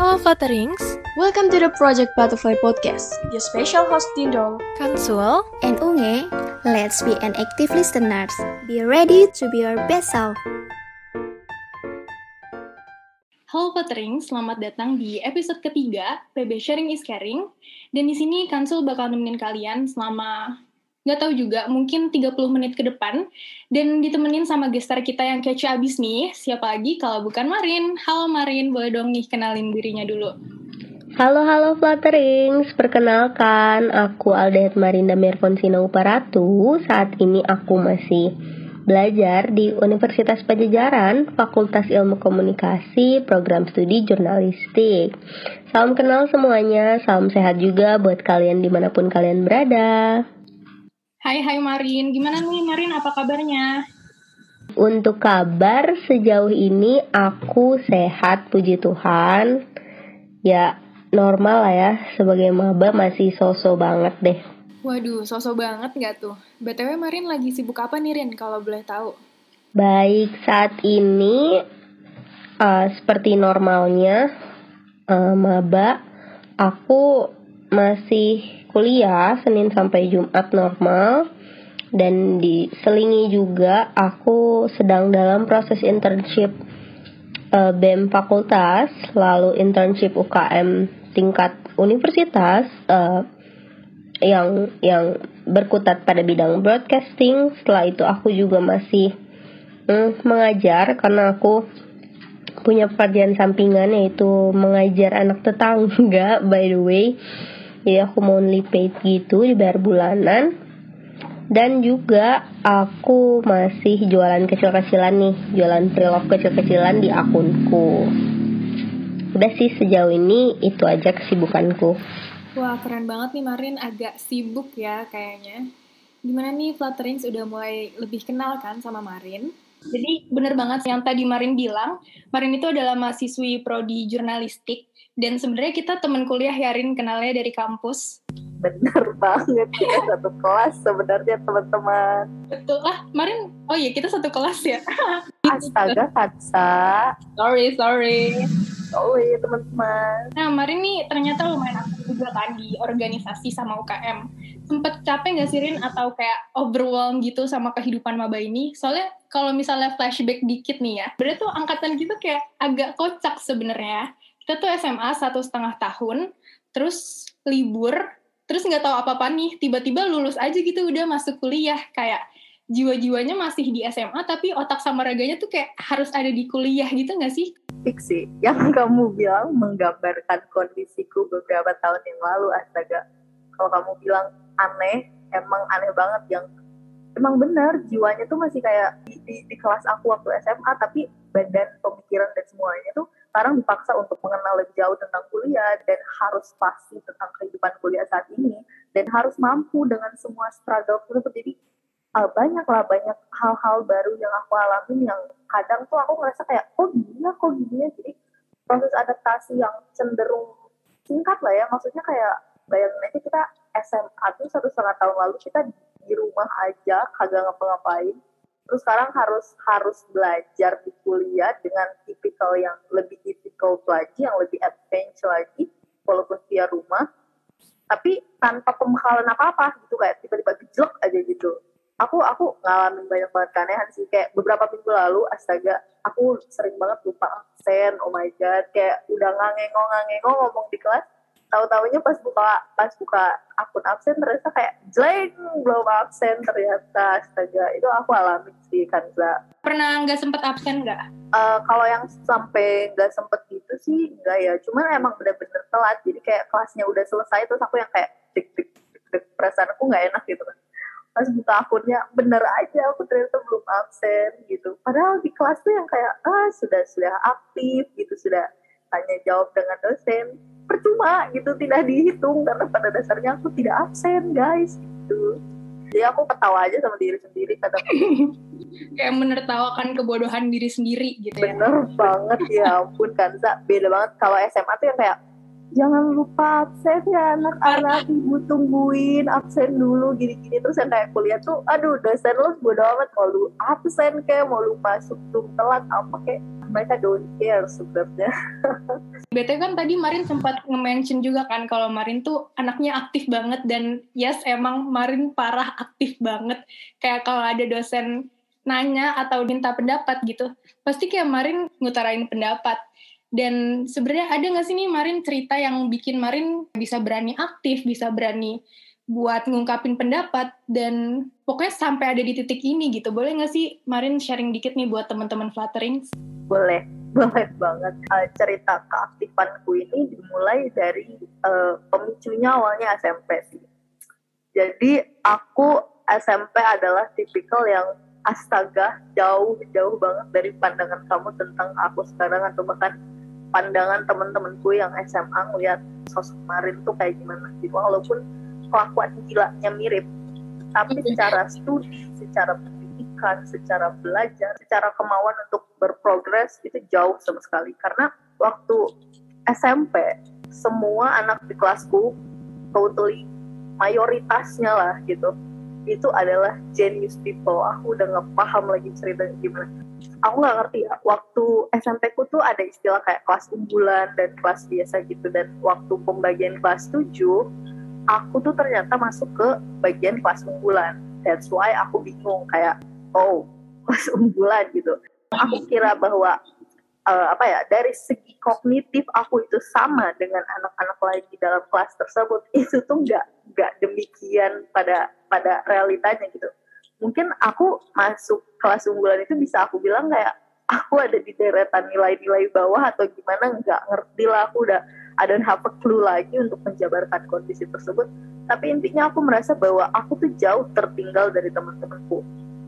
Halo Flutterings, Welcome to the Project Butterfly Podcast. Your special host Dindol. Kansul, and Unge, let's be an active listeners. Be ready to be your best self. Halo Petring, selamat datang di episode ketiga PB Sharing is Caring. Dan di sini Kansul bakal nemenin kalian selama nggak tahu juga, mungkin 30 menit ke depan. Dan ditemenin sama gestar kita yang kece abis nih. Siapa lagi kalau bukan Marin? Halo Marin, boleh dong nih kenalin dirinya dulu. Halo halo Flutterings, perkenalkan aku Aldehet Marinda Merfonsina Uparatu. Saat ini aku masih belajar di Universitas Pajajaran, Fakultas Ilmu Komunikasi, Program Studi Jurnalistik. Salam kenal semuanya, salam sehat juga buat kalian di mana pun kalian berada. Hai hai Marin, gimana nih Marin, apa kabarnya? Untuk kabar sejauh ini aku sehat, puji Tuhan. Ya normal lah ya, sebagai maba masih sosok banget deh. Waduh, sosok banget nggak tuh? BTW Marin lagi sibuk apa nih Rin, kalau boleh tahu? Baik, saat ini uh, seperti normalnya uh, maba, aku masih kuliah Senin sampai Jumat normal dan diselingi juga aku sedang dalam proses internship uh, BEM fakultas, lalu internship UKM tingkat universitas uh, yang yang berkutat pada bidang broadcasting. Setelah itu aku juga masih mm, mengajar karena aku punya pekerjaan sampingan yaitu mengajar anak tetangga by the way. Jadi aku mau only paid gitu dibayar bulanan. Dan juga aku masih jualan kecil-kecilan nih, jualan pre-love kecil-kecilan di akunku. Udah sih sejauh ini itu aja kesibukanku. Wah, keren banget nih Marin, agak sibuk ya kayaknya. Gimana nih Flutterings udah mulai lebih kenal kan sama Marin? Jadi bener banget yang tadi Marin bilang, Marin itu adalah mahasiswi prodi jurnalistik dan sebenarnya kita teman kuliah ya Rin kenalnya dari kampus. Bener banget kita satu kelas sebenarnya teman-teman. Betul lah, Marin. Oh iya kita satu kelas ya. Astaga Katsa. sorry sorry. Sorry teman-teman. Nah Marin nih ternyata lumayan aktif juga kan di organisasi sama UKM. Sempet capek gak sih Rin atau kayak overwhelmed gitu sama kehidupan maba ini? Soalnya kalau misalnya flashback dikit nih ya, berarti tuh angkatan gitu kayak agak kocak sebenarnya. Kita tuh SMA satu setengah tahun, terus libur, terus nggak tahu apa-apa nih, tiba-tiba lulus aja gitu udah masuk kuliah kayak jiwa-jiwanya masih di SMA tapi otak sama raganya tuh kayak harus ada di kuliah gitu nggak sih? Fiksi, yang kamu bilang menggambarkan kondisiku beberapa tahun yang lalu astaga. Kalau kamu bilang aneh, emang aneh banget yang emang benar jiwanya tuh masih kayak di, di, kelas aku waktu SMA tapi badan pemikiran dan semuanya tuh sekarang dipaksa untuk mengenal lebih jauh tentang kuliah dan harus pasti tentang kehidupan kuliah saat ini dan harus mampu dengan semua struggle tersebut jadi uh, banyak lah banyak hal-hal baru yang aku alami yang kadang tuh aku ngerasa kayak kok gini ya? Kok gini ya? Jadi proses adaptasi yang cenderung singkat lah ya. Maksudnya kayak bayangin aja kita SMA tuh satu setengah tahun lalu kita di rumah aja kagak ngapa-ngapain terus sekarang harus harus belajar di kuliah dengan tipikal yang lebih difficult lagi yang lebih advance lagi walaupun via rumah. Tapi tanpa pembekalan apa-apa gitu kayak tiba-tiba gejlek aja gitu. Aku aku ngalamin banyak banget keanehan sih. Kayak beberapa minggu lalu astaga aku sering banget lupa absen oh my god kayak udah ngangengong ngangengong ngomong di kelas tahu-taunya pas buka pas buka akun absen ternyata kayak jeng belum absen ternyata. Astaga itu aku alami sih Kanza Pernah nggak sempet absen nggak? uh, kalau yang sampai nggak sempet gitu sih enggak ya. Cuman emang bener-bener telat. Jadi kayak kelasnya udah selesai terus aku yang kayak dik dik dik, dik perasaan aku nggak enak gitu kan. Pas buka akunnya bener aja aku ternyata belum absen gitu. Padahal di kelas tuh yang kayak ah sudah sudah aktif gitu sudah tanya jawab dengan dosen. Percuma gitu tidak dihitung karena pada dasarnya aku tidak absen guys gitu. Jadi aku ketawa aja sama diri sendiri kadang kayak menertawakan kebodohan diri sendiri gitu ya. bener banget ya ampun Kanza. Beda banget kalau SMA tuh yang kayak jangan lupa absen ya anak-anak ibu tungguin absen dulu gini-gini. Terus yang kayak kuliah tuh aduh dosen lu bodo amat mau lu absen kayak mau lu masuk tuh telat apa kayak mereka don't care sebenarnya BT kan tadi Marin sempat nge-mention juga kan kalau Marin tuh anaknya aktif banget dan yes emang Marin parah aktif banget kayak kalau ada dosen nanya atau minta pendapat gitu pasti kayak Marin ngutarain pendapat dan sebenarnya ada nggak sih nih Marin cerita yang bikin Marin bisa berani aktif bisa berani buat ngungkapin pendapat dan pokoknya sampai ada di titik ini gitu. Boleh nggak sih Marin sharing dikit nih buat teman-teman Fluttering? Boleh, boleh banget. Uh, cerita keaktifanku ini dimulai dari uh, pemicunya awalnya SMP sih. Jadi aku SMP adalah tipikal yang astaga jauh-jauh banget dari pandangan kamu tentang aku sekarang atau bahkan pandangan teman-temanku yang SMA ngeliat sosok Marin tuh kayak gimana gitu. Walaupun kelakuan gilanya mirip tapi secara studi secara pendidikan secara belajar secara kemauan untuk berprogres itu jauh sama sekali. Karena waktu SMP semua anak di kelasku totally mayoritasnya lah gitu itu adalah genius people. Aku udah nggak paham lagi cerita gimana. Aku nggak ngerti ya waktu SMP ku tuh ada istilah kayak kelas unggulan dan kelas biasa gitu. Dan waktu pembagian kelas 7 aku tuh ternyata masuk ke bagian kelas unggulan. That's why aku bingung kayak oh kelas unggulan gitu. Aku kira bahwa uh, apa ya dari segi kognitif aku itu sama dengan anak-anak lain di dalam kelas tersebut. Itu tuh nggak nggak demikian pada pada realitanya gitu. Mungkin aku masuk kelas unggulan itu bisa aku bilang kayak aku ada di deretan nilai-nilai bawah atau gimana nggak ngerti lah. Aku udah I don't have a clue lagi untuk menjabarkan kondisi tersebut. Tapi intinya aku merasa bahwa aku tuh jauh tertinggal dari teman-temanku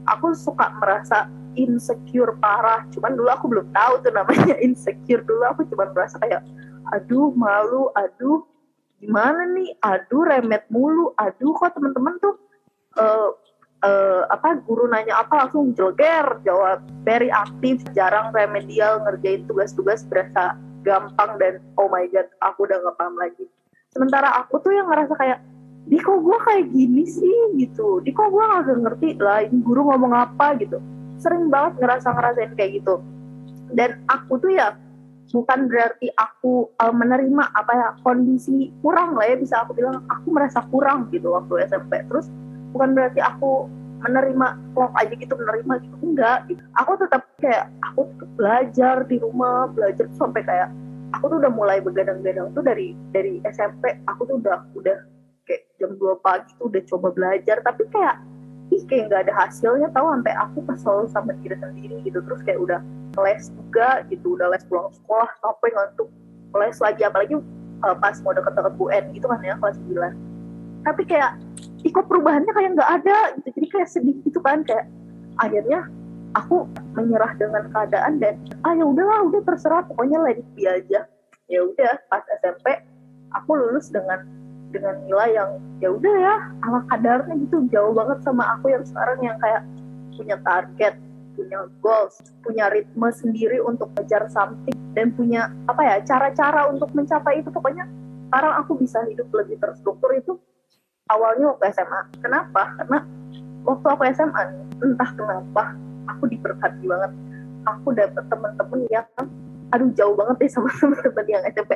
aku suka merasa insecure parah. Cuman dulu aku belum tahu tuh namanya insecure. Dulu aku cuma merasa kayak aduh malu aduh gimana nih? Aduh remet mulu. Aduh kok teman-teman tuh uh, uh, apa guru nanya apa langsung joger jawab very aktif jarang remedial ngerjain tugas-tugas berasa gampang dan oh my god aku udah gak paham lagi. Sementara aku tuh yang ngerasa kayak di kok gue kayak gini sih gitu. Di kok gue gak ngerti lah ini guru ngomong apa gitu. Sering banget ngerasa ngerasain kayak gitu. Dan aku tuh ya bukan berarti aku uh, menerima apa ya kondisi kurang lah ya bisa aku bilang. Aku merasa kurang gitu waktu SMP terus bukan berarti aku menerima klop aja gitu menerima gitu. Enggak gitu. aku tetap kayak aku belajar di rumah belajar sampai kayak aku tuh udah mulai begadang-gadang tuh dari dari SMP aku tuh udah udah jam 2 pagi tuh udah coba belajar tapi kayak ih kayak nggak ada hasilnya tahu sampai aku kesel sama diri sendiri gitu. Terus kayak udah les juga gitu udah les pulang sekolah sampai ngantuk les lagi apalagi uh, pas mau deket-deket UN gitu kan ya kelas 9 tapi kayak ikut perubahannya kayak nggak ada gitu. Jadi kayak sedih gitu kan kayak akhirnya aku menyerah dengan keadaan dan ah ya udahlah udah terserah pokoknya it aja. Ya udah pas SMP aku lulus dengan dengan nilai yang ya udah ya ala kadarnya gitu jauh banget sama aku yang sekarang yang kayak punya target punya goals punya ritme sendiri untuk ngejar something dan punya apa ya cara-cara untuk mencapai itu pokoknya sekarang aku bisa hidup lebih terstruktur itu awalnya waktu SMA. Kenapa? Karena waktu aku SMA entah kenapa aku diberkati banget. Aku dapet teman-teman yang aduh jauh banget deh sama teman-teman yang SMP.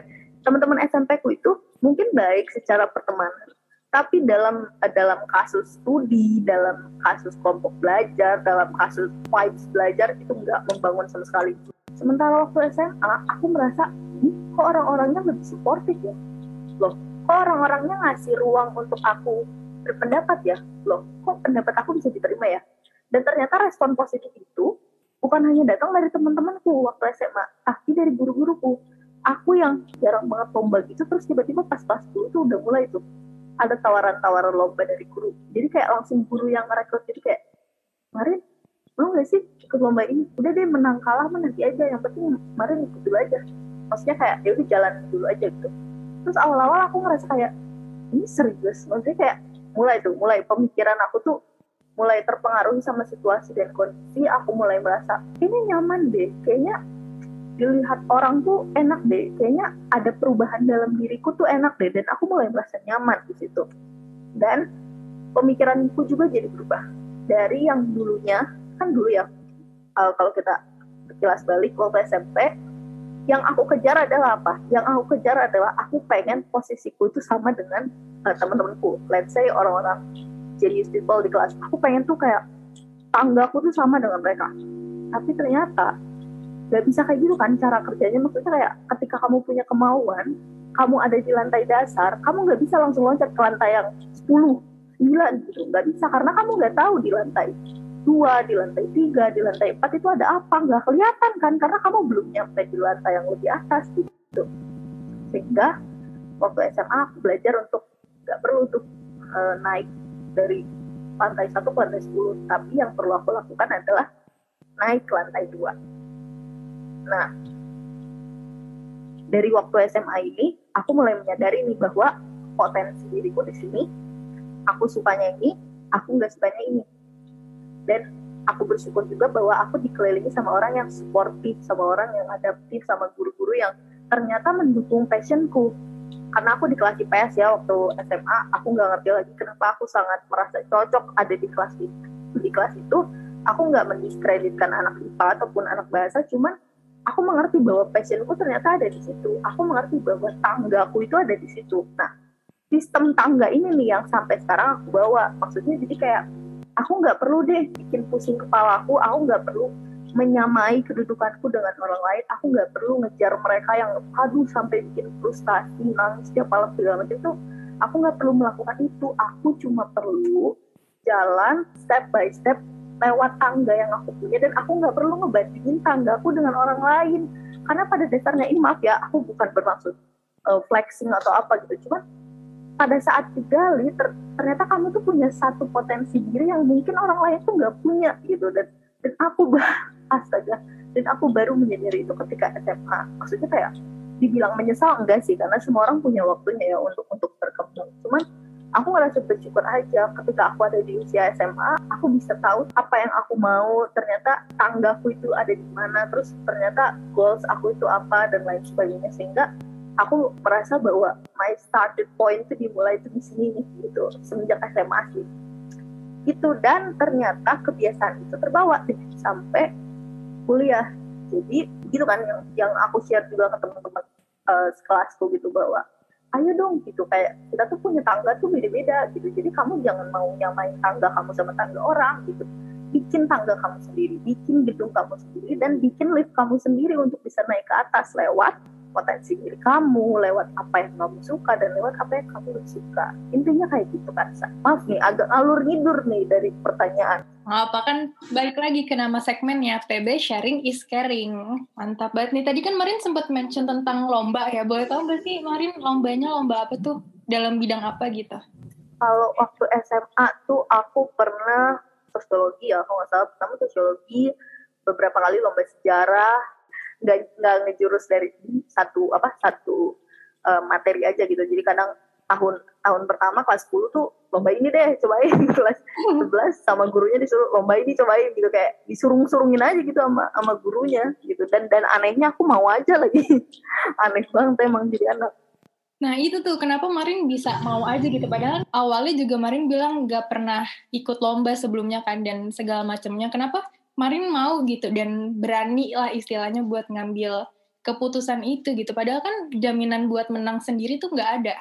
Teman-teman SMP ku itu mungkin baik secara pertemanan, tapi dalam dalam kasus studi, dalam kasus kelompok belajar, dalam kasus vibes belajar itu nggak membangun sama sekali. Sementara waktu SMA, aku merasa, kok orang-orangnya lebih suportif ya. Loh, kok orang-orangnya ngasih ruang untuk aku berpendapat ya loh kok pendapat aku bisa diterima ya dan ternyata respon positif itu bukan hanya datang dari teman-temanku waktu SMA tapi dari guru-guruku aku yang jarang banget lomba gitu terus tiba-tiba pas dulu tuh udah mulai tuh ada tawaran-tawaran lomba dari guru. Jadi kayak langsung guru yang merekrut gitu kayak kemarin mau gak sih ikut lomba ini? Udah deh menang kalah mah nanti aja yang penting kemarin ikut dulu aja. Maksudnya kayak ya udah jalan dulu aja gitu. Terus awal-awal aku ngerasa kayak ini serius? Maksudnya kayak mulai tuh mulai pemikiran aku tuh mulai terpengaruhi sama situasi dan kondisi aku mulai merasa ini nyaman deh kayaknya dilihat orang tuh enak deh kayaknya ada perubahan dalam diriku tuh enak deh dan aku mulai merasa nyaman di situ dan pemikiranku juga jadi berubah dari yang dulunya kan dulu ya uh, kalau kita kilas balik waktu SMP yang aku kejar adalah apa? Yang aku kejar adalah aku pengen posisiku itu sama dengan uh, teman-temanku. Let's say orang-orang genius people di kelas. Aku pengen tuh kayak tanggaku tuh sama dengan mereka. Tapi ternyata gak bisa kayak gitu kan cara kerjanya. Maksudnya kayak ketika kamu punya kemauan, kamu ada di lantai dasar, kamu gak bisa langsung loncat ke lantai yang 10, 9 gitu. Gak bisa karena kamu gak tahu di lantai dua, di lantai tiga, di lantai empat itu ada apa? Nggak kelihatan kan? Karena kamu belum nyampe di lantai yang lebih atas gitu. Sehingga waktu SMA aku belajar untuk nggak perlu untuk uh, naik dari lantai satu ke lantai sepuluh, tapi yang perlu aku lakukan adalah naik ke lantai dua. Nah, dari waktu SMA ini, aku mulai menyadari nih bahwa potensi diriku di sini, aku sukanya ini, aku nggak sukanya ini. Dan aku bersyukur juga bahwa aku dikelilingi sama orang yang sportif sama orang yang adaptif sama guru-guru yang ternyata mendukung passionku. Karena aku di kelas IPS ya waktu SMA aku nggak ngerti lagi kenapa aku sangat merasa cocok ada di kelas itu di kelas itu aku nggak mendiskreditkan anak IPA ataupun anak bahasa cuman aku mengerti bahwa passionku ternyata ada di situ. Aku mengerti bahwa tanggaku itu ada di situ. Nah sistem tangga ini nih yang sampai sekarang aku bawa. Maksudnya jadi kayak aku nggak perlu deh bikin pusing kepalaku. Aku nggak perlu menyamai kedudukanku dengan orang lain. Aku nggak perlu ngejar mereka yang aduh sampai bikin frustasi nangis setiap malam segala macam itu aku nggak perlu melakukan itu. Aku cuma perlu jalan step by step lewat tangga yang aku punya dan aku nggak perlu ngebandingin tanggaku dengan orang lain. Karena pada dasarnya ini maaf ya aku bukan bermaksud uh, flexing atau apa gitu. Cuma pada saat digali ter ternyata kamu tuh punya satu potensi diri yang mungkin orang lain tuh nggak punya gitu. Dan dan aku astaga dan aku baru menyadari itu ketika SMA maksudnya kayak dibilang menyesal enggak sih? Karena semua orang punya waktunya ya untuk untuk berkembang. Cuman aku ngerasa bersyukur aja ketika aku ada di usia SMA aku bisa tahu apa yang aku mau ternyata tanggaku itu ada di mana terus ternyata goals aku itu apa dan lain sebagainya. Sehingga aku merasa bahwa my started point itu dimulai itu di sini nih gitu semenjak SMA sih. Itu dan ternyata kebiasaan itu terbawa sampai kuliah. Jadi gitu kan yang yang aku share juga ke teman-teman uh, sekelasku gitu bahwa ayo dong gitu. Kayak kita tuh punya tangga tuh beda-beda gitu. Jadi kamu jangan mau nyamain tangga kamu sama tangga orang gitu. Bikin tangga kamu sendiri bikin gedung kamu sendiri dan bikin lift kamu sendiri untuk bisa naik ke atas lewat potensi diri kamu, lewat apa yang kamu suka dan lewat apa yang kamu suka. Intinya kayak gitu kan. Maaf nih, agak alur ngidur nih dari pertanyaan. Apa kan balik lagi ke nama segmennya PB Sharing is Caring. Mantap banget nih. Tadi kan Marin sempat mention tentang lomba ya. Boleh tahu nggak sih Marin lombanya lomba apa tuh? Dalam bidang apa gitu? Kalau waktu SMA tuh aku pernah sosiologi ya, kalau nggak salah pertama sosiologi, beberapa kali lomba sejarah, nggak nggak ngejurus dari satu apa satu uh, materi aja gitu. Jadi kadang tahun tahun pertama kelas 10 tuh lomba ini deh cobain. Kelas 11 sama gurunya disuruh lomba ini cobain gitu. Kayak disurung-surungin aja gitu sama sama gurunya gitu. Dan dan anehnya aku mau aja lagi. Aneh banget emang jadi anak. Nah itu tuh kenapa Marin bisa mau aja gitu? Padahal awalnya juga Marin bilang nggak pernah ikut lomba sebelumnya kan dan segala macamnya. Kenapa Marin mau gitu dan berani lah istilahnya buat ngambil keputusan itu gitu. Padahal kan jaminan buat menang sendiri tuh nggak ada.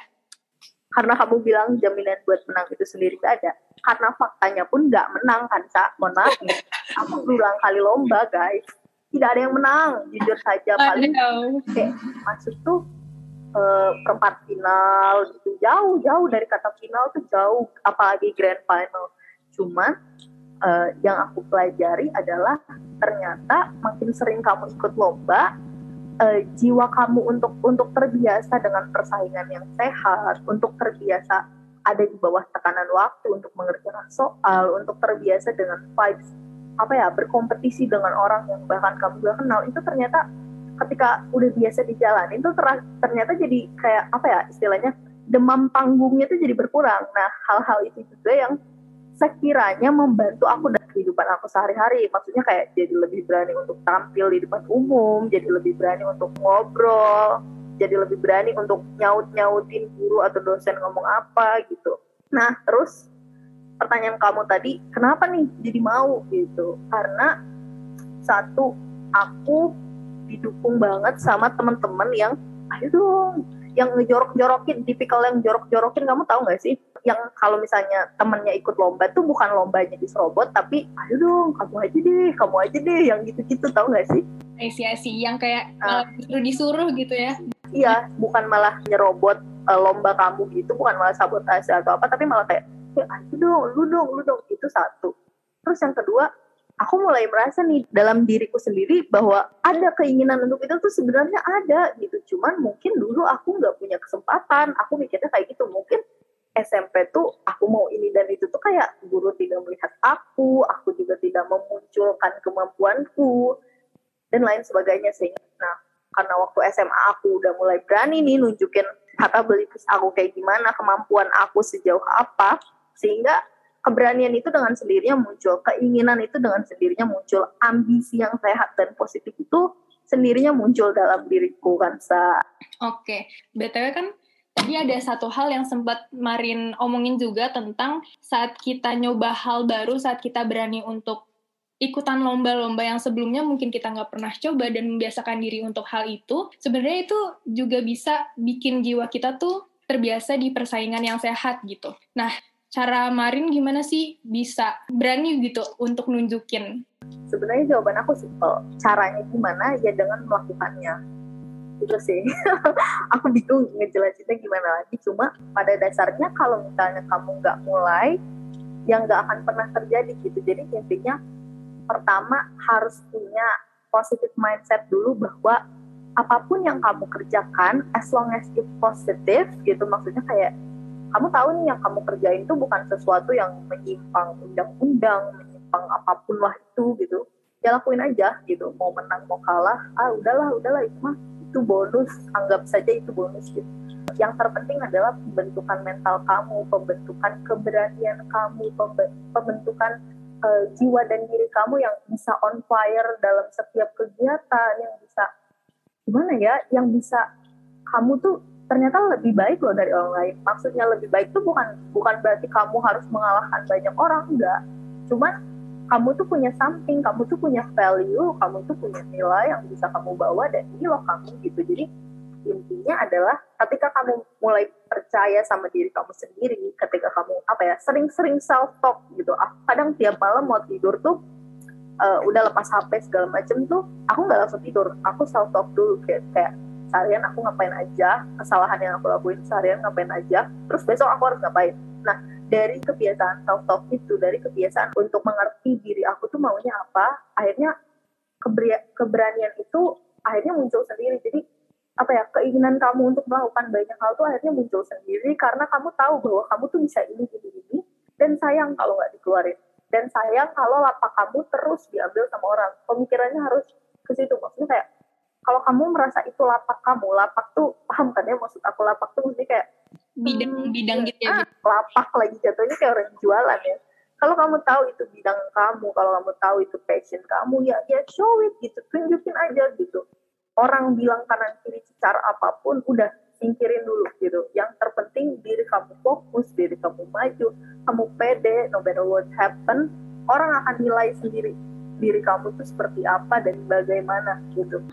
Karena kamu bilang jaminan buat menang itu sendiri nggak ada. Karena faktanya pun nggak menang kan, Sa. Mohon maaf. Aku berulang kali lomba, guys. Tidak ada yang menang, jujur saja. Paling kayak masuk tuh uh, perempat final gitu. Jauh-jauh dari kata final tuh jauh. Apalagi grand final. Cuman uh, yang aku pelajari adalah ternyata makin sering kamu ikut lomba uh, jiwa kamu untuk untuk terbiasa dengan persaingan yang sehat untuk terbiasa ada di bawah tekanan waktu untuk mengerjakan soal untuk terbiasa dengan vibes apa ya berkompetisi dengan orang yang bahkan kamu gak kenal itu ternyata ketika udah biasa di jalan itu ternyata jadi kayak apa ya istilahnya demam panggungnya itu jadi berkurang. Nah hal-hal itu juga yang sekiranya membantu aku dalam kehidupan aku sehari-hari. Maksudnya kayak jadi lebih berani untuk tampil di depan umum, jadi lebih berani untuk ngobrol, jadi lebih berani untuk nyaut-nyautin guru atau dosen ngomong apa gitu. Nah, terus pertanyaan kamu tadi, kenapa nih jadi mau gitu? Karena satu, aku didukung banget sama teman-teman yang ayo dong yang ngejorok-jorokin tipikal yang jorok-jorokin kamu tahu nggak sih yang kalau misalnya temennya ikut lomba tuh bukan lombanya di serobot tapi ayo dong kamu aja deh kamu aja deh yang gitu-gitu tahu nggak sih Apresiasi yang kayak Ah. uh, justru disuruh gitu ya. iya bukan malah nyerobot eh, lomba kamu gitu bukan malah sabotase atau apa tapi malah kayak ya ayo dong lu dong lu dong itu satu terus yang kedua aku mulai merasa nih dalam diriku sendiri bahwa ada keinginan untuk itu tuh sebenarnya ada gitu cuman mungkin dulu aku nggak punya kesempatan aku mikirnya kayak gitu mungkin SMP tuh aku mau ini dan itu tuh kayak guru tidak melihat aku aku juga tidak memunculkan kemampuanku dan lain sebagainya sih nah karena waktu SMA aku udah mulai berani nih nunjukin capabilities aku kayak gimana kemampuan aku sejauh apa sehingga keberanian itu dengan sendirinya muncul, keinginan itu dengan sendirinya muncul, ambisi yang sehat dan positif itu sendirinya muncul dalam diriku kan sa. Oke, BTW kan tadi ada satu hal yang sempat Marin omongin juga tentang saat kita nyoba hal baru, saat kita berani untuk ikutan lomba-lomba yang sebelumnya mungkin kita nggak pernah coba dan membiasakan diri untuk hal itu, sebenarnya itu juga bisa bikin jiwa kita tuh terbiasa di persaingan yang sehat gitu. Nah, cara Marin gimana sih bisa berani gitu untuk nunjukin? Sebenarnya jawaban aku simpel. Caranya gimana? Ya dengan melakukannya. Itu sih. aku bingung ngejelasinnya gimana lagi. Cuma pada dasarnya kalau misalnya kamu nggak mulai, yang nggak akan pernah terjadi gitu. Jadi intinya pertama harus punya positive mindset dulu bahwa apa pun yang kamu kerjakan, as long as it positive gitu, maksudnya kayak kamu tahu nih yang kamu kerjain itu bukan sesuatu yang menyimpang undang-undang, menyimpang apa pun lah itu gitu. Ya lakuin aja gitu. Mau menang mau kalah, ah udahlah udahlah itu mah itu bonus, anggap saja itu bonus gitu. Yang terpenting adalah pembentukan mental kamu, pembentukan keberanian kamu, pembe- pembentukan eh, jiwa dan diri kamu yang bisa on fire dalam setiap kegiatan, yang bisa gimana ya, yang bisa kamu tuh ternyata lebih baik loh dari orang lain. Maksudnya lebih baik tuh bukan bukan berarti kamu harus mengalahkan banyak orang, enggak. Cuman kamu tuh punya something, kamu tuh punya value, kamu tuh punya nilai yang bisa kamu bawa dan ini loh kamu gitu. Jadi intinya adalah ketika kamu mulai percaya sama diri kamu sendiri, ketika kamu apa ya sering-sering self talk gitu. Aku kadang tiap malam mau tidur tuh eh, udah lepas HP segala macem tuh, aku nggak langsung tidur, aku self talk dulu kayak kayak seharian aku ngapain aja, kesalahan yang aku lakuin seharian ngapain aja, terus besok aku harus ngapain. Nah, dari kebiasaan self-talk itu, dari kebiasaan untuk mengerti diri aku tuh maunya apa, akhirnya keberanian itu akhirnya muncul sendiri. Jadi, apa ya, keinginan kamu untuk melakukan banyak hal tuh akhirnya muncul sendiri karena kamu tahu bahwa kamu tuh bisa ini, gini, gini, dan sayang kalau nggak dikeluarin. Dan sayang kalau lapak kamu terus diambil sama orang. Pemikirannya harus ke situ. Maksudnya kayak, kalau kamu merasa itu lapak kamu, lapak tuh paham kan ya maksud aku lapak tuh mesti kayak Bidang-bidang gitu ya. ah, lapak lagi jatuhnya kayak orang jualan ya. Kalau kamu tahu itu bidang kamu, kalau kamu tahu itu passion kamu, ya ya show it gitu, tunjukin aja gitu. Orang bilang kanan kiri secara apa pun, udah singkirin dulu gitu. Yang terpenting diri kamu fokus, diri kamu maju, kamu pede, no matter what happen, orang akan nilai sendiri diri kamu tuh seperti apa dan bagaimana gitu.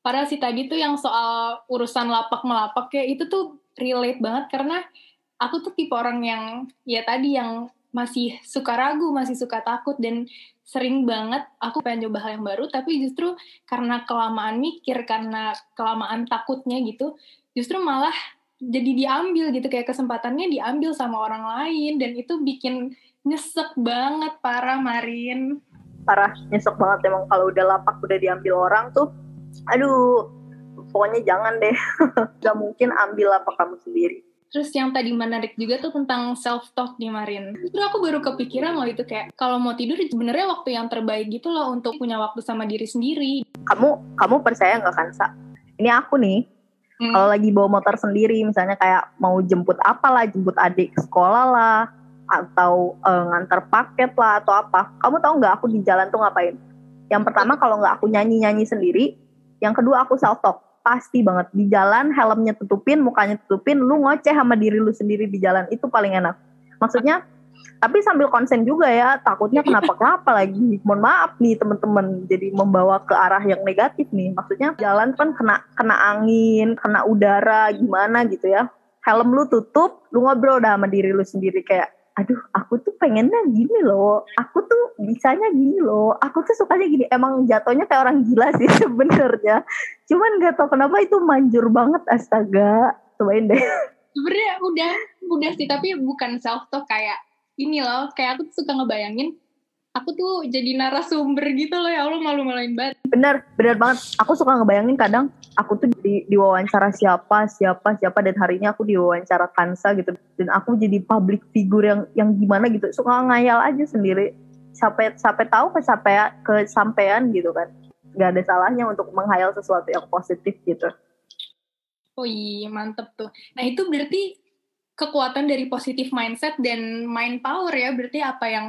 Padahal sih tadi tuh yang soal urusan lapak melapak ya itu tuh relate banget karena aku tuh tipe orang yang ya tadi yang masih suka ragu, masih suka takut dan sering banget aku pengen coba hal yang baru tapi justru karena kelamaan mikir, karena kelamaan takutnya gitu, justru malah jadi diambil gitu kayak kesempatannya diambil sama orang lain dan itu bikin nyesek banget parah Marin. parah nyesek banget emang kalau udah lapak udah diambil orang tuh aduh pokoknya jangan deh. Gak mungkin ambil lapak kamu sendiri. Terus yang tadi menarik juga tuh tentang self talk nih Marin. Justru aku baru kepikiran loh itu kayak kalau mau tidur sebenarnya waktu yang terbaik gitu loh untuk punya waktu sama diri sendiri. kamu kamu percaya nggak kan sa ini aku nih. Hmm. kalau lagi bawa motor sendiri misalnya kayak mau jemput apalah jemput adik ke sekolah lah atau eh, ngantar paket lah atau apa. Kamu tahu nggak aku di jalan tuh ngapain? Yang pertama kalau nggak aku nyanyi nyanyi sendiri yang kedua aku self talk pasti banget. Di jalan helmnya tutupin mukanya tutupin lu ngoceh sama diri lu sendiri di jalan. Itu paling enak. Maksudnya tapi sambil konsen juga ya takutnya kenapa-kenapa lagi. Mohon maaf nih teman-teman jadi membawa ke arah yang negatif nih. Maksudnya jalan kan kena kena angin kena udara gimana gitu ya. Helm lu tutup lu ngobrol dah sama diri lu sendiri. Kayak aduh aku tuh pengennya gini loh. Aku tuh bisanya gini loh. Aku tuh sukanya gini. Emang jatuhnya kayak orang gila sih sebenarnya. Cuman gak tau kenapa itu manjur banget astaga. Cobain deh. Sebenarnya udah udah sih. Tapi bukan self talk kayak ini loh. Kayak aku tuh suka ngebayangin aku tuh jadi narasumber gitu loh ya Allah malu-maluin banget. Bener bener banget. Aku suka ngebayangin kadang aku tuh di diwawancara siapa siapa siapa dan hari ini aku diwawancara Kansa gitu. Dan aku jadi public figure yang yang gimana gitu. Suka ngayal aja sendiri. Sampai sampai tahu kesampean kesampean gitu kan. Nggak ada salahnya untuk menghayal sesuatu yang positif gitu. Oh iya, mantep tuh. Nah itu berarti kekuatan dari positif mindset dan mind power ya. Berarti apa yang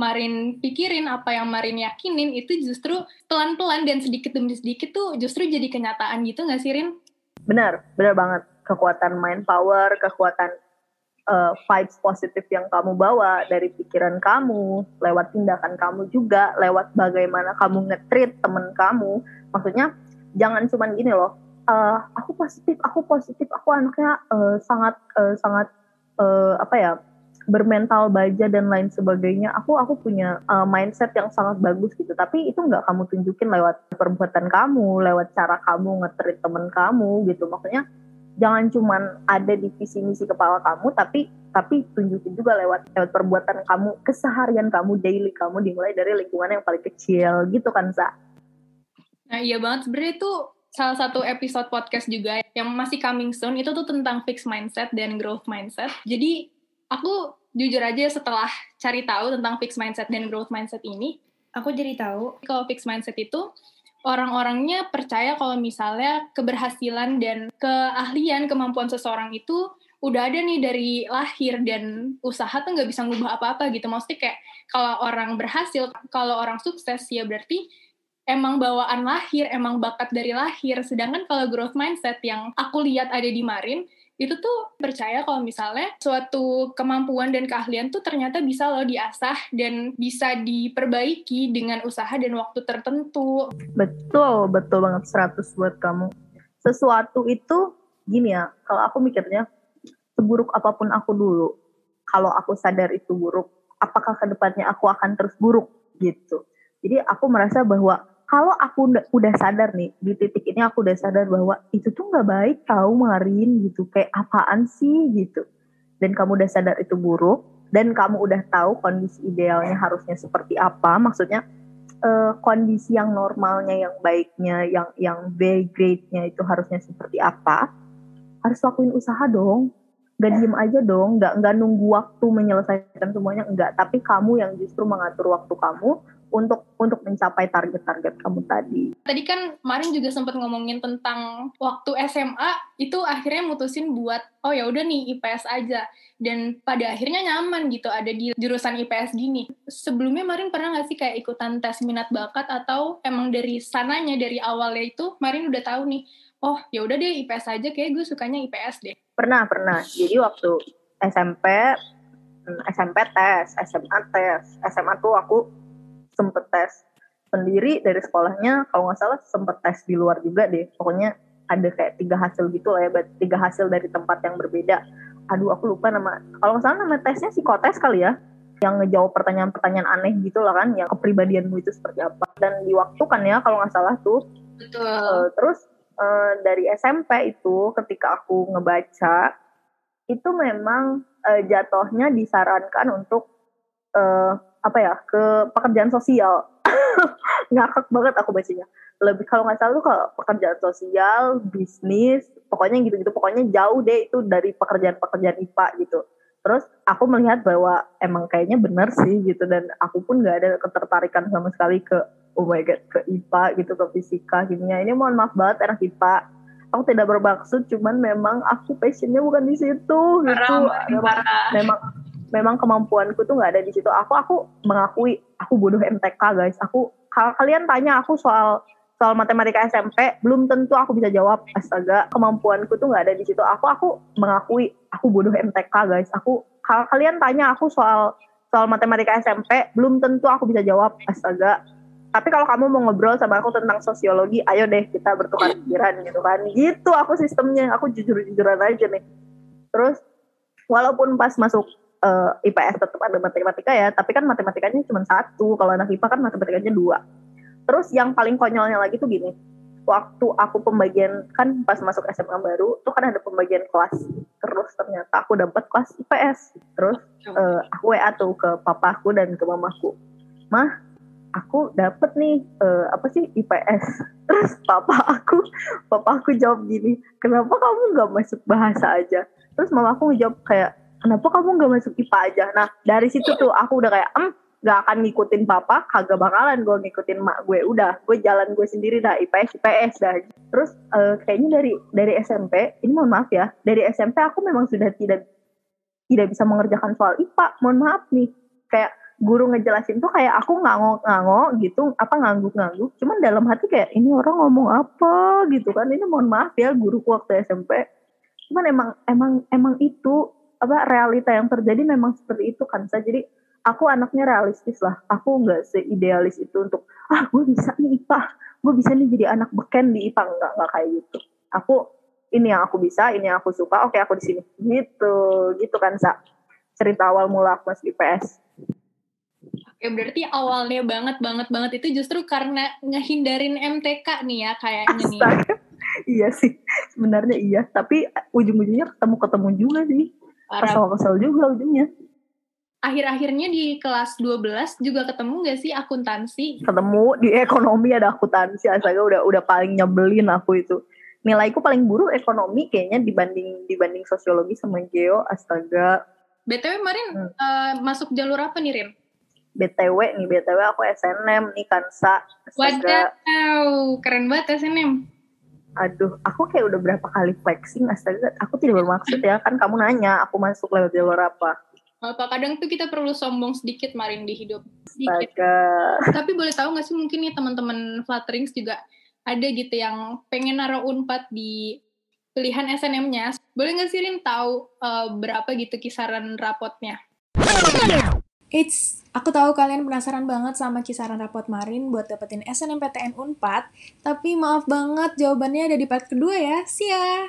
Marin pikirin, apa yang Marin yakinin itu justru pelan-pelan dan sedikit demi sedikit tuh justru jadi kenyataan gitu nggak sih Rin? Benar, benar banget. Kekuatan mind power, kekuatan uh, vibes positif yang kamu bawa dari pikiran kamu, lewat tindakan kamu juga, lewat bagaimana kamu nge-treat temen kamu. Maksudnya jangan cuman gini loh, uh, aku positif, aku positif, aku anaknya uh, sangat uh, sangat uh, apa ya bermental baja dan lain sebagainya. Aku aku punya uh, mindset yang sangat bagus gitu. Tapi itu nggak kamu tunjukin lewat perbuatan kamu, lewat cara kamu ngetrit temen kamu gitu. Maksudnya jangan cuman ada di visi misi kepala kamu, tapi tapi tunjukin juga lewat lewat perbuatan kamu, keseharian kamu, daily kamu dimulai dari lingkungan yang paling kecil gitu kan sa. Nah iya banget sebenarnya itu salah satu episode podcast juga yang masih coming soon itu tuh tentang fixed mindset dan growth mindset. Jadi aku jujur aja setelah cari tahu tentang fixed mindset dan growth mindset ini, aku jadi tahu kalau fixed mindset itu orang-orangnya percaya kalau misalnya keberhasilan dan keahlian kemampuan seseorang itu udah ada nih dari lahir dan usaha tuh nggak bisa ngubah apa-apa gitu. Maksudnya kayak kalau orang berhasil, kalau orang sukses ya berarti emang bawaan lahir, emang bakat dari lahir. Sedangkan kalau growth mindset yang aku lihat ada di Marin, itu tuh percaya kalau misalnya suatu kemampuan dan keahlian tuh ternyata bisa loh diasah dan bisa diperbaiki dengan usaha dan waktu tertentu. Betul, betul banget 100 buat kamu. Sesuatu itu gini ya, kalau aku mikirnya seburuk apa pun aku dulu, kalau aku sadar itu buruk, apakah ke depannya aku akan terus buruk gitu. Jadi aku merasa bahwa kalau aku udah sadar nih di titik ini aku udah sadar bahwa itu tuh nggak baik tahu Marin gitu. Kayak apaan sih gitu. Dan kamu udah sadar itu buruk dan kamu udah tahu kondisi idealnya harusnya seperti apa maksudnya uh, kondisi yang normalnya yang baiknya yang yang very greatnya itu harusnya seperti apa harus lakuin usaha dong gak diem aja dong nggak nggak nunggu waktu menyelesaikan semuanya enggak tapi kamu yang justru mengatur waktu kamu untuk untuk mencapai target-target kamu tadi. Tadi kan Marin juga sempat ngomongin tentang waktu SMA itu akhirnya mutusin buat oh ya udah nih IPS aja dan pada akhirnya nyaman gitu ada di jurusan IPS gini. Sebelumnya Marin pernah nggak sih kayak ikutan tes minat bakat atau emang dari sananya dari awalnya itu Marin udah tahu nih oh ya udah deh IPS aja kayak gue sukanya IPS deh. Pernah pernah. Jadi waktu SMP hmm, SMP tes, SMA tes, SMA tuh aku sempet tes sendiri dari sekolahnya. Kalau nggak salah sempet tes di luar juga deh. Pokoknya ada kayak tiga hasil gitu lah ya tiga hasil dari tempat yang berbeda. Aduh aku lupa nama. Kalau nggak salah nama tesnya psikotes kali ya. Yang ngejawab pertanyaan-pertanyaan aneh gitu lah kan yang kepribadianmu itu seperti apa. Dan di waktu kan ya kalau nggak salah tuh. Betul. Uh, terus uh, dari SMP itu ketika aku ngebaca itu memang uh, jatuhnya disarankan untuk uh, apa ya ke pekerjaan sosial. Ngakak banget aku bacanya. Lebih kalau nggak salah tuh kalau pekerjaan sosial bisnis pokoknya gitu-gitu pokoknya jauh deh itu dari pekerjaan-pekerjaan IPA gitu. Terus aku melihat bahwa emang kayaknya benar sih gitu dan aku pun nggak ada ketertarikan sama sekali ke oh my god ke IPA gitu ke fisika kimia. Ini mohon maaf banget anak IPA aku tidak bermaksud cuman memang aku passionnya bukan di situ gitu. Parah, memang memang kemampuanku tuh nggak ada di situ. Aku aku mengakui aku bodoh MTK guys. Aku kalau kalian tanya aku soal soal matematika SMP belum tentu aku bisa jawab. Astaga kemampuanku tuh nggak ada di situ. Aku aku mengakui aku bodoh MTK guys. Aku kalau kalian tanya aku soal soal matematika SMP belum tentu aku bisa jawab. Astaga tapi kalau kamu mau ngobrol sama aku tentang sosiologi ayo deh kita bertukar pikiran gitu kan. Gitu aku sistemnya aku jujur-jujuran aja nih. Terus walaupun pas masuk uh, eh, IPS tetap ada matematika ya tapi kan matematikanya cuma satu kalau anak IPA kan matematikanya dua. Terus yang paling konyolnya lagi tuh gini waktu aku pembagian kan pas masuk SMA baru tuh kan ada pembagian kelas. Terus ternyata aku dapat kelas IPS terus uh, aku WA tuh ke papaku dan ke mamaku. Mah aku dapet nih uh, apa sih IPS terus papa aku papa aku jawab gini kenapa kamu nggak masuk bahasa aja? Terus mama aku ngejawab kayak kenapa kamu nggak masuk IPA aja? Nah dari situ tuh aku udah kayak em gak akan ngikutin papa kagak bakalan gue ngikutin mak gue. Udah gue jalan gue sendiri dah IPS IPS dah. Terus uh, kayaknya dari dari SMP ini mohon maaf ya dari SMP aku memang sudah tidak tidak bisa mengerjakan soal IPA mohon maaf nih kayak guru ngejelasin tuh kayak aku ngangok-ngangok gitu apa ngangguk-ngangguk. Cuman dalam hati kayak ini orang ngomong apa? gitu kan. Ini mohon maaf ya guruku waktu SMP cuman emang emang emang itu apa realita yang terjadi memang seperti itu kan saya jadi aku anaknya realistis lah. Aku nggak seidealis itu untuk ah gue bisa nih IPA gue bisa nih jadi anak beken di IPA nggak nggak kayak gitu. Aku ini yang aku bisa ini yang aku suka oke aku di sini. Gitu gitu kan sa. Cerita awal mula aku masuk IPS Oke, berarti awalnya banget banget banget itu justru karena ngehindarin MTK nih ya kayaknya nih. iya sih, sebenarnya iya. Tapi ujung-ujungnya ketemu-ketemu juga sih. Kesel-kesel juga ujungnya. Akhir-akhirnya di kelas 12 juga ketemu gak sih akuntansi? Ketemu di ekonomi ada akuntansi, astaga udah udah paling nyebelin aku itu. Nilaiku paling buruk ekonomi kayaknya dibanding dibanding sosiologi sama geo, astaga. BTW kemarin hmm. uh, masuk jalur apa nih Rin? BTW nih, BTW aku SNM nih Kansa. Wadaw, keren banget SNM. Aduh, aku kayak udah berapa kali flexing, astaga. Aku tidak bermaksud ya, kan kamu nanya aku masuk lewat jalur apa. Apa kadang tuh kita perlu sombong sedikit marin di hidup. Sedikit. Astaga. Tapi boleh tahu gak sih mungkin nih teman-teman Flutterings juga ada gitu yang pengen naruh unpad di pilihan SNM-nya. Boleh gak sih Rin tahu uh, berapa gitu kisaran rapotnya? It's Aku tahu kalian penasaran banget sama kisaran rapot Marin buat dapetin SNMPTN Unpad, tapi maaf banget jawabannya ada di part kedua ya. See ya!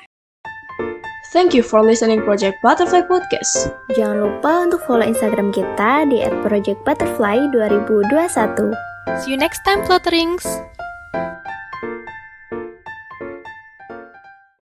Thank you for listening Project Butterfly Podcast. Jangan lupa untuk follow Instagram kita di @projectbutterfly2021. See you next time, Flutterings!